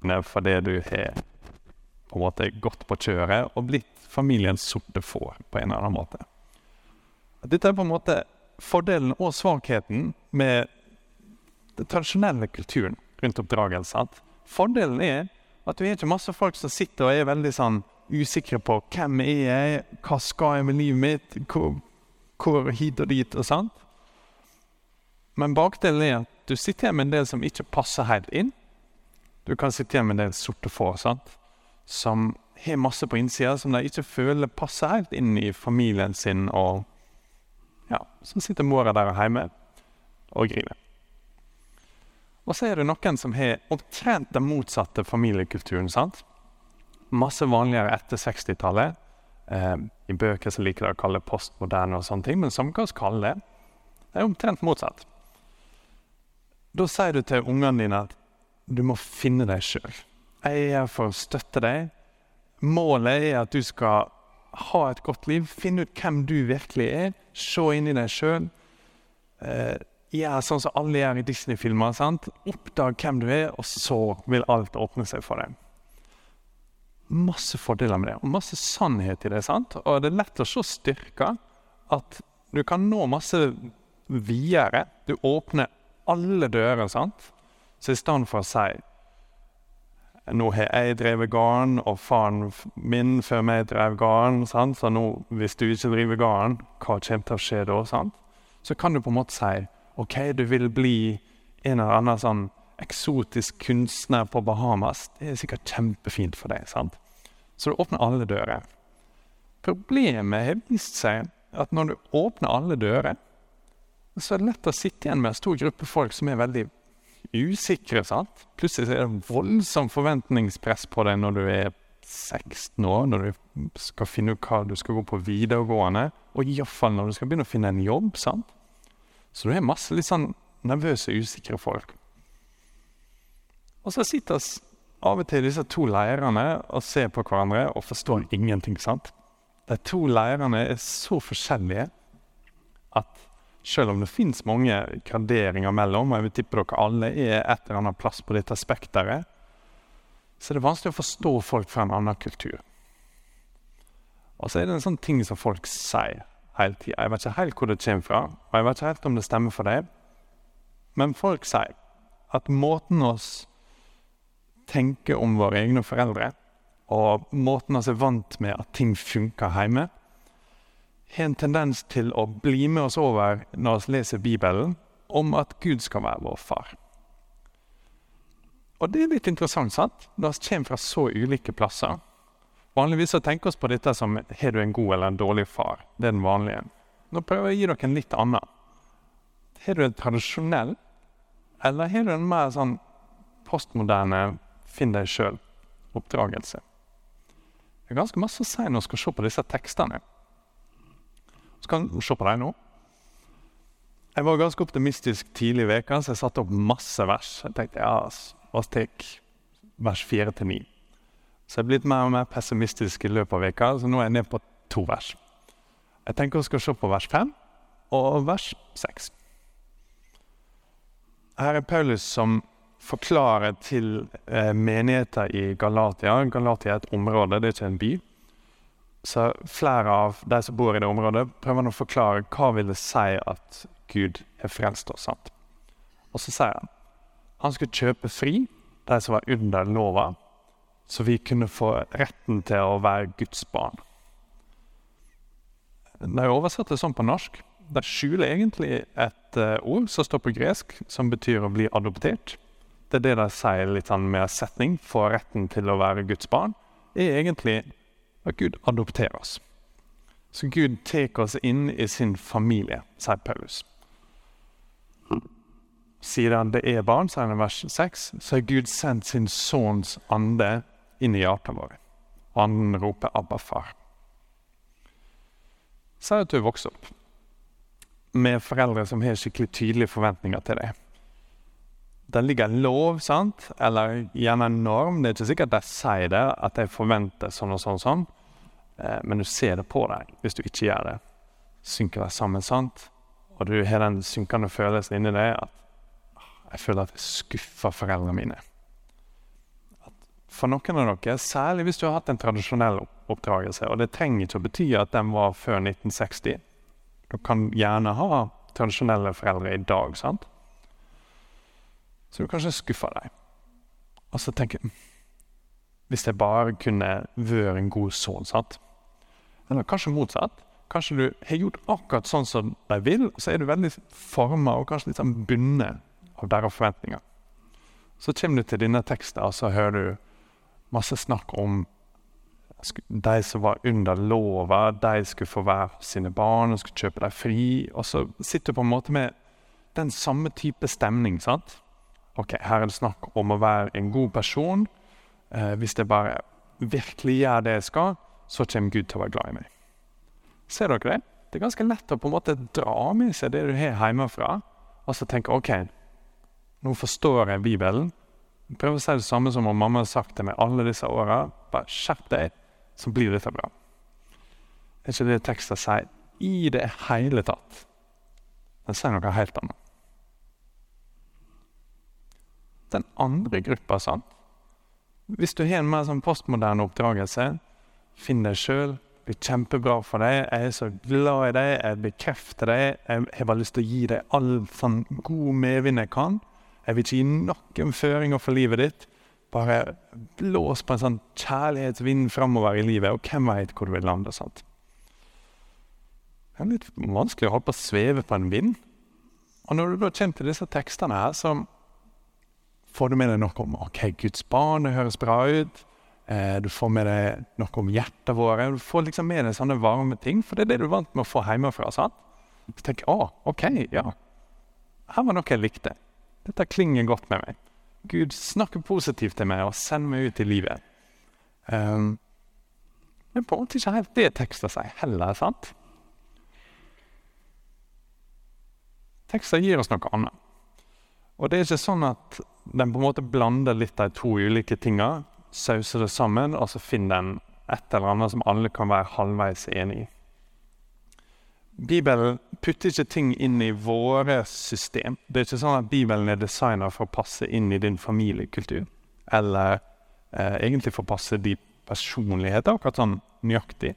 fordi du har på en måte gått på kjøret og blitt familiens sorte får på en eller annen måte. Dette er på en måte fordelen og svakheten med den tradisjonelle kulturen rundt oppdragelse. Fordelen er at du har ikke masse folk som sitter og er veldig sånn usikre på hvem er jeg, hva skal jeg med livet mitt, hvor, hvor hit og dit og sånt. Men bakdelen er at du sitter igjen med en del som ikke passer helt inn. Du kan sitte igjen med en del sorte får sant? som har masse på innsida som de ikke føler passer helt inn i familien sin, og ja, så sitter mora der hjemme og griner. Og så er det noen som har omtrent den motsatte familiekulturen. sant? Masse vanligere etter 60-tallet. Eh, I bøker som liker de å kalle postmoderne og sånne ting, men samme hva vi kaller det, det er omtrent motsatt. Da sier du til ungene dine at du må finne deg sjøl. Jeg er her for å støtte deg. Målet er at du skal ha et godt liv, finne ut hvem du virkelig er, se inn i deg sjøl. Eh, gjør sånn som alle gjør i Disney-filmer. Oppdag hvem du er, og så vil alt åpne seg for deg. Masse fordeler med det, og masse sannhet i det. sant? Og det er lett å se styrker. At du kan nå masse videre. Du åpner alle dører, sant? Så i stedet for å si nå har jeg drevet gården, og faren min før meg drev gården? Så nå, hvis du ikke driver gården, hva kommer til å skje da? Sant? Så kan du på en måte si OK, du vil bli en eller annen sånn eksotisk kunstner på Bahamas. Det er sikkert kjempefint for deg. sant? Så du åpner alle dører. Problemet har vist seg at når du åpner alle dører, så er det lett å sitte igjen med en stor gruppe folk som er veldig usikre. sant? Plutselig er det voldsomt forventningspress på deg når du er 16 år, når du skal finne ut hva du skal gå på videregående, og iallfall når du skal begynne å finne en jobb. sant? Så du har masse litt sånn nervøse, usikre folk. Og så sitter vi av og til disse to leirene og ser på hverandre og forstår ingenting. sant? De to leirene er så forskjellige at selv om det fins mange graderinger mellom, og jeg vil tippe dere alle er et eller annet plass på dette spekteret, så er det vanskelig å forstå folk fra en annen kultur. Og så er det en sånn ting som folk sier hele tida. Jeg vet ikke helt hvor det kommer fra, og jeg vet ikke helt om det stemmer for deg, men folk sier at måten oss tenker om våre egne foreldre, og måten oss er vant med at ting funker hjemme, har en tendens til å bli med oss over når vi leser Bibelen, om at Gud skal være vår far. Og det er litt interessant, sant? Når vi kommer fra så ulike plasser. Vanligvis så tenker vi på dette som har du en god eller en dårlig far. Det er den vanlige. Nå prøver jeg å gi dere en litt annen. Har du en tradisjonell, eller har du en mer sånn postmoderne finn deg sjøl-oppdragelse? Det er ganske masse å si når vi skal se på disse tekstene. Så kan du se på dem nå. Jeg var ganske optimistisk tidlig i veka, så jeg satte opp masse vers. Jeg tenkte ja, vi tar vers fire til ni. Så jeg er blitt mer og mer pessimistisk i løpet av veka, så nå er jeg nede på to vers. Jeg tenker vi skal se på vers fem og vers seks. Her er Paulus som forklarer til eh, menigheter i Galatia. Galatia er et område, det er ikke en by. Så flere av de som bor i det området, prøver å forklare hva vil det si at Gud har frelst oss. sant? Og så sier han han skulle kjøpe fri de som var under lova, så vi kunne få retten til å være Guds barn. De oversetter det sånn på norsk. De skjuler egentlig et uh, ord som står på gresk, som betyr å bli adoptert. Det er det de sier litt sånn med setning. Få retten til å være Guds barn. er egentlig at Gud adopterer oss. Så Gud tar oss inn i sin familie, sier Paulus. Siden det er barn, sier han i vers 6, så har Gud sendt sin sønns ande inn i hjertene våre. Anden roper 'Abba, far'. Si at du vokser opp med foreldre som har skikkelig tydelige forventninger til deg. Det ligger en lov, sant? eller gjerne en norm. Det er ikke sikkert de sier det, at de forventer sånn og sånn. sånn. Eh, men du ser det på deg hvis du ikke gjør det. Synker det sammen, sant? Og du har den synkende følelsen inni deg at ah, jeg føler at jeg skuffer foreldrene mine. At for noen av dere, særlig hvis du har hatt en tradisjonell oppdragelse, og det trenger ikke å bety at den var før 1960. Du kan gjerne ha tradisjonelle foreldre i dag, sant? Så du kanskje skuffer deg. Og så tenker jeg Hvis jeg bare kunne vært en god sønn, sant? Eller kanskje motsatt. Kanskje du har gjort akkurat sånn som de vil, så er du veldig forma og kanskje litt sånn bundet av deres forventninger. Så kommer du til denne teksten, og så hører du masse snakk om de som var under lova, de skulle få være sine barn og skulle kjøpe dem fri. Og så sitter du på en måte med den samme type stemning. sant? Ok, her er det snakk om å være en god person. Eh, hvis jeg bare virkelig gjør det jeg skal, så kommer Gud til å være glad i meg. Ser dere det? Det er ganske lett å på en måte dra med seg det du har hjemmefra, og så tenke OK, nå forstår jeg Bibelen. Prøv å si det samme som om mamma har sagt til meg alle disse åra. Bare skjerp deg, så blir dette bra. Det er ikke det teksten sier i det hele tatt. Den sier noe helt annet. Den andre gruppa, sant Hvis du har en mer sånn postmoderne oppdragelse, Finn deg sjøl. Det blir kjempebra for deg. Jeg er så glad i deg. Jeg bekrefter deg. Jeg har bare lyst til å gi deg all sånn god medvind jeg kan. Jeg vil ikke gi noen føringer for livet ditt. Bare blås på en sånn kjærlighetsvind framover i livet, og hvem veit hvor du vil lande. sant? Det er litt vanskelig å holde på å sveve på en vind. Og når du da kommer til disse tekstene her, så får du med deg noe om ok, Guds barn, det høres bra ut. Eh, du får med deg noe om hjertet vårt. Du får liksom med deg sånne varme ting, for det er det du er vant med å få hjemmefra. sant? Så tenker å, OK, ja. Her var noe jeg likte. Dette klinger godt med meg. Gud snakker positivt til meg og sender meg ut i livet. Um, er på en måte ikke helt det teksten sier heller, sant? Teksten gir oss noe annet. Og det er ikke sånn at den på en måte blander litt de to ulike tinga sauser det sammen, og så finner den et eller annet som alle kan være halvveis enig i. Bibelen putter ikke ting inn i våre system. Det er ikke sånn at Bibelen er designa for å passe inn i din familiekultur. Eller eh, egentlig for å passe de personligheter, akkurat sånn nøyaktig.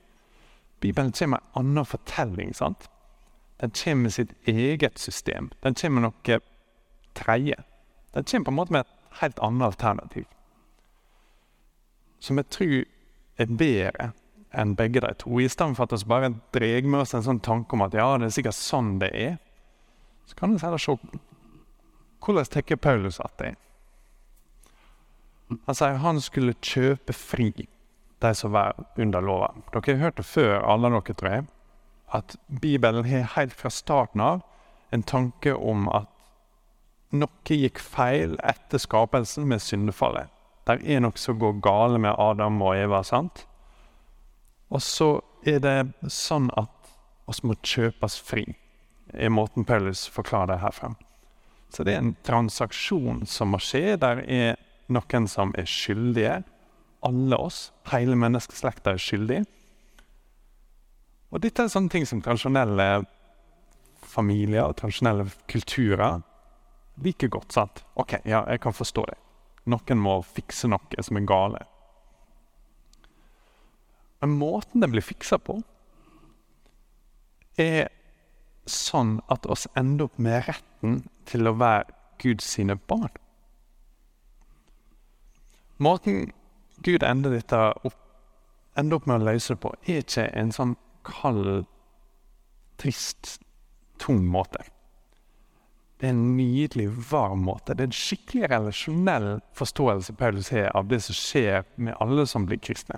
Bibelen kommer med en annen fortelling. sant? Den kommer med sitt eget system. Den kommer med noe tredje. Den kommer på en måte med et helt annet alternativ som jeg tror er bedre enn begge de to. I stedet for at vi bare drar med oss en sånn tanke om at ja, det er sikkert sånn det er, så kan vi heller se hvordan tenker Paulus at det er. Han sier han skulle kjøpe fri de som var under lova. Dere har hørt det før, alle dere, tror jeg, at Bibelen har helt fra starten av en tanke om at noe gikk feil etter skapelsen med syndefallet. Det er noe som går gale med Adam og Eva. sant? Og så er det sånn at oss må kjøpes fri, er måten Paulus forklarer det herfra. Så det er en transaksjon som må skje. Der er noen som er skyldige. Alle oss, hele menneskeslekta, er skyldige. Og dette er sånne ting som tradisjonelle familier og tradisjonelle kulturer liker godt. sant? OK, ja, jeg kan forstå det. Noen må fikse noe som er gale. Men måten det blir fiksa på, er sånn at oss ender opp med retten til å være Guds sine barn. Måten Gud ender dette opp, ender opp med å løse det på, er ikke en sånn kald, trist, tung måte. Det er en nydelig, varm måte. Det er en skikkelig relasjonell forståelse Paulus har av det som skjer med alle som blir kristne.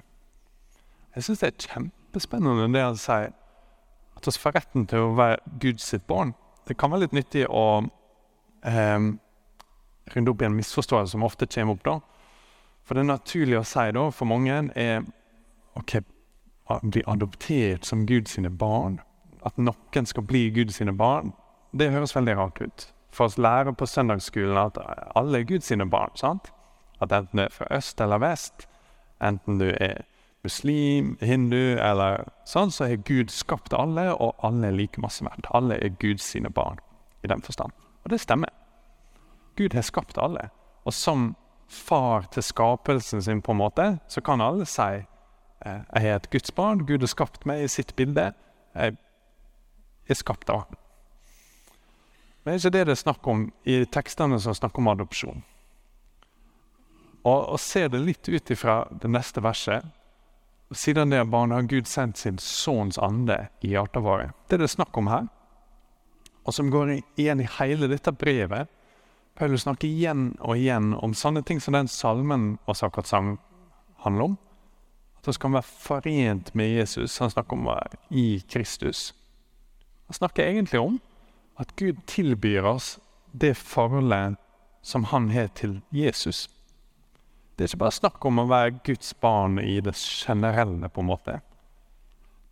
Jeg syns det er kjempespennende det han sier, at vi får retten til å være Guds barn. Det kan være litt nyttig å eh, runde opp i en misforståelse som ofte kommer opp. da. For det er naturlig å si da, for mange er ok, bli adoptert som Guds barn. At noen skal bli Guds barn. Det høres veldig rart ut for oss lærer på søndagsskolen at alle er Guds sine barn. sant? At enten du er fra øst eller vest, enten du er muslim, hindu eller sånn, så har Gud skapt alle, og alle er like masse verdt. Alle er Guds sine barn i den forstand. Og det stemmer. Gud har skapt alle. Og som far til skapelsen sin, på en måte, så kan alle si eh, jeg er et Guds barn, Gud har skapt meg i sitt bilde. Jeg er skapt av ham. Men det er ikke det det er snakk om i tekstene som snakker om adopsjon. Og, og ser det litt ut ifra det neste verset Siden det barnet har Gud sendt sin sønns ande i hjertet vårt. Det er det snakk om her, og som går igjen i hele dette brevet. Paulus snakker igjen og igjen om sånne ting som den salmen og akkurat sang handler om. At vi skal være forent med Jesus. Han snakker om å være i Kristus. Han snakker egentlig om at Gud tilbyr oss det forholdet som han har til Jesus. Det er ikke bare snakk om å være Guds barn i det generelle, på en måte.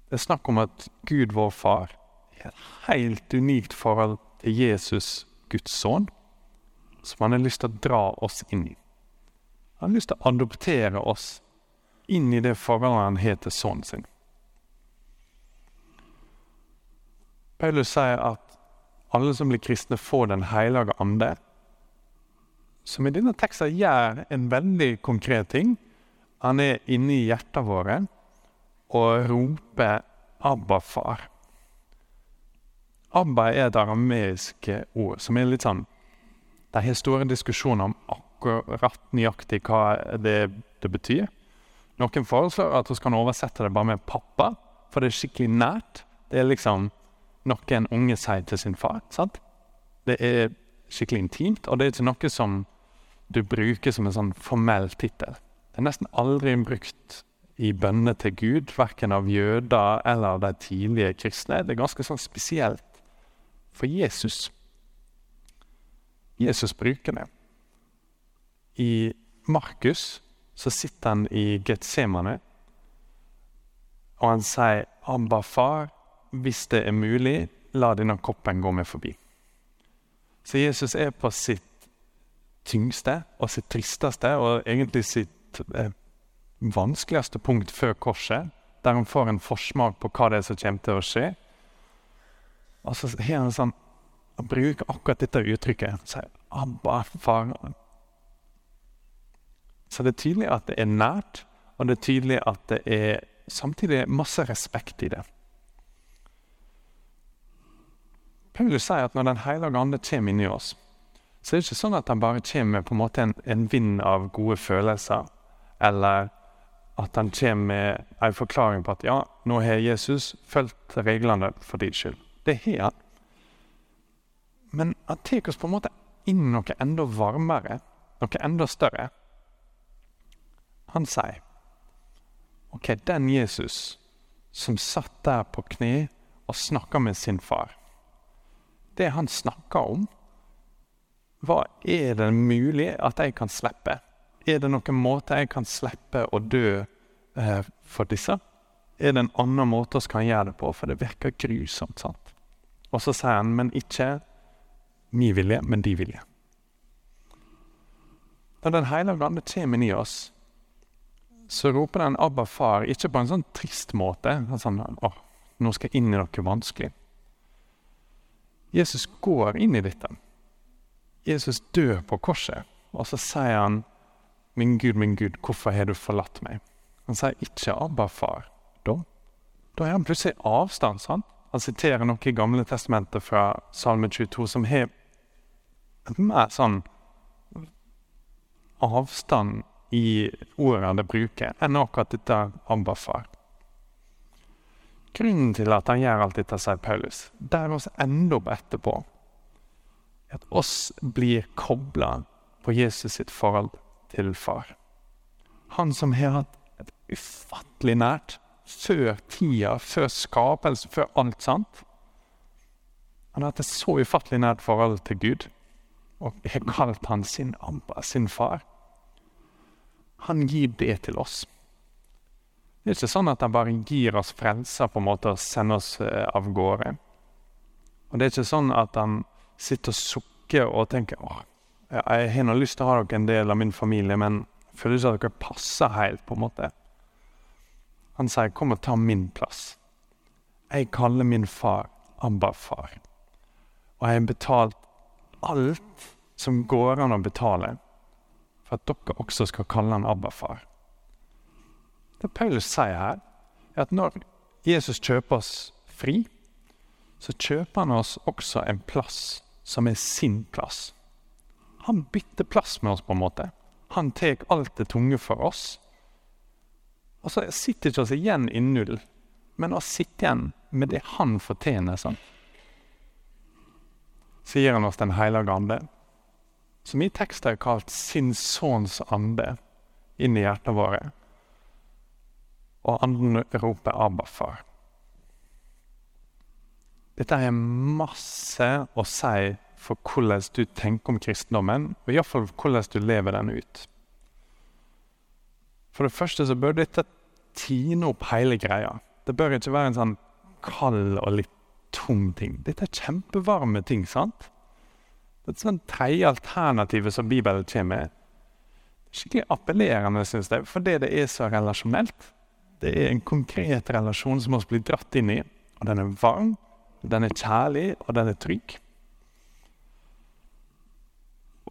Det er snakk om at Gud, vår far, har et helt unikt forhold til Jesus, Guds sønn, som han har lyst til å dra oss inn i. Han har lyst til å adoptere oss inn i det forholdet han har til sønnen sin. Paulus sier at alle som blir kristne, får Den hellige ande som i denne teksten gjør en veldig konkret ting. Han er inne i hjertet våre og roper 'Abba, far'. Abba er et arameisk ord som er litt sånn Det er store diskusjoner om akkurat nøyaktig hva det, det betyr. Noen foreslår at vi kan oversette det bare med 'pappa', for det er skikkelig nært. Det er liksom noe en unge sier til sin far. sant? Det er skikkelig intimt, og det er ikke noe som du bruker som en sånn formell tittel. Det er nesten aldri brukt i bønner til Gud, verken av jøder eller av de tidlige kristne. Det er ganske sånn spesielt for Jesus. Jesus bruker det. I Markus så sitter han i Getsemane, og han sier, 'Abba, far, hvis det er mulig, la denne koppen gå meg forbi'. Så Jesus er på sitt tyngste og sitt tristeste, og egentlig sitt eh, vanskeligste punkt før korset, der han får en forsmak på hva det er som kommer til å skje. Og så har han sånn Han bruker akkurat dette uttrykket. Sier 'Abba, far'. Så det er tydelig at det er nært, og det er tydelig at det er samtidig masse respekt i det. Paulus sier at når Den hellige ande kommer inni oss, så er det ikke sånn at han bare kommer med på en måte en, en vind av gode følelser, eller at han kommer med en forklaring på at ja, nå har Jesus fulgt reglene for din skyld. Det har han. Men han tar oss på en måte inn noe enda varmere, noe enda større. Han sier OK, den Jesus som satt der på kne og snakka med sin far Det han snakker om, hva er det mulig at jeg kan slippe? Er det noen måte jeg kan slippe å dø eh, for disse? Er det en annen måte vi kan gjøre det på? For det virker grusomt. sant? Og så sier han, men ikke min vilje, men de vilje. Når Den hellige ande kommer inn i oss, så roper den 'Abba, far', ikke på en sånn trist måte. Sånn, 'Å, nå skal jeg inn i noe vanskelig'. Jesus går inn i dette. Jesus dør på korset, og så sier han, 'Min Gud, min Gud, hvorfor har du forlatt meg?' Han sier ikke 'Abba, far'. Da, da er han plutselig avstand. sant? Han siterer noe i Gamle testamentet fra Salme 22 som har et mer sånn avstand i ordene det bruker, enn akkurat dette 'Abba, far'. Grunnen til at han gjør alt dette, sier Paulus, der oss enda opp etterpå, er at oss blir kobla på Jesus sitt forhold til far. Han som har hatt et ufattelig nært før tida, før skapelse, før alt sant. Han har hatt et så ufattelig nært forhold til Gud og har kalt han sin sin far. Han gir det til oss. Det er ikke sånn at han bare gir oss frelser på en måte og sender oss eh, av gårde. Og det er ikke sånn at han sitter og sukker og tenker åh, jeg har nå lyst til å ha dere en del av min familie, men jeg føler ikke at dere passer helt, på en måte. Han sier 'kom og ta min plass'. Jeg kaller min far Abba-far. Og jeg har betalt alt som går an å betale for at dere også skal kalle han Abba-far. Det Paulus sier her, er at når Jesus kjøper oss fri, så kjøper han oss også en plass som er sin plass. Han bytter plass med oss, på en måte. Han tar alt det tunge for oss. Og så sitter ikke oss igjen i null, men oss sitter igjen med det han fortjener. sånn. Så gir han oss Den hellige ande, som i teksten er kalt sin sønns ande, inn i hjertet våre. Og anden roper 'Abba, far'. Dette er masse å si for hvordan du tenker om kristendommen, og iallfall hvordan du lever den ut. For det første så bør dette tine opp hele greia. Det bør ikke være en sånn kald og litt tung ting. Dette er kjempevarme ting, sant? Det er sånn tredje alternativet som Bibelen kommer med. Skikkelig appellerende, syns jeg, fordi det er så relasjonelt. Det er en konkret relasjon som vi blir dratt inn i, og den er varm, den er kjærlig, og den er trygg.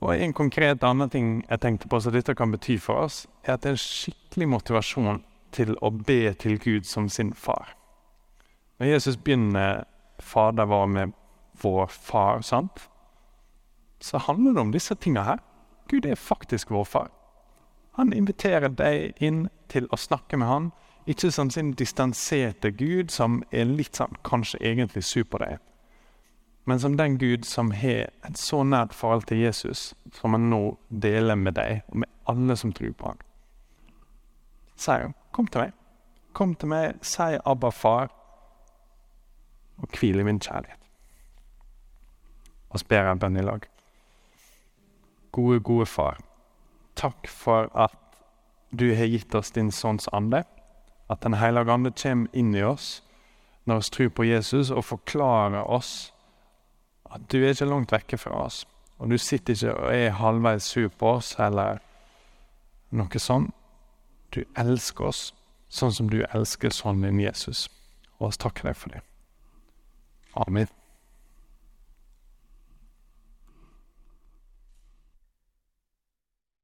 Og en konkret annen ting jeg tenkte på som dette kan bety for oss, er at det er en skikkelig motivasjon til å be til Gud som sin far. Når Jesus begynner Fader vår med vår far, sant? så handler det om disse tinga her. Gud er faktisk vår far. Han inviterer deg inn til å snakke med han, ikke som sin distanserte Gud som er litt sånn kanskje egentlig sur på deg, men som den Gud som har et så nært forhold til Jesus, som han nå deler med deg og med alle som tror på han. Sier 'Kom til meg'. Kom til meg, si 'Abba, far', og hvil i min kjærlighet. Og ber en bønn i lag. Gode, gode far. Takk for at du har gitt oss din sønns ande at Den hellige ande kommer inn i oss når vi tror på Jesus og forklarer oss at du er ikke langt vekke fra oss. Og du sitter ikke og er halvveis sur på oss eller noe sånt. Du elsker oss sånn som du elsker sønnen din Jesus. Og vi takker deg for det. Amen.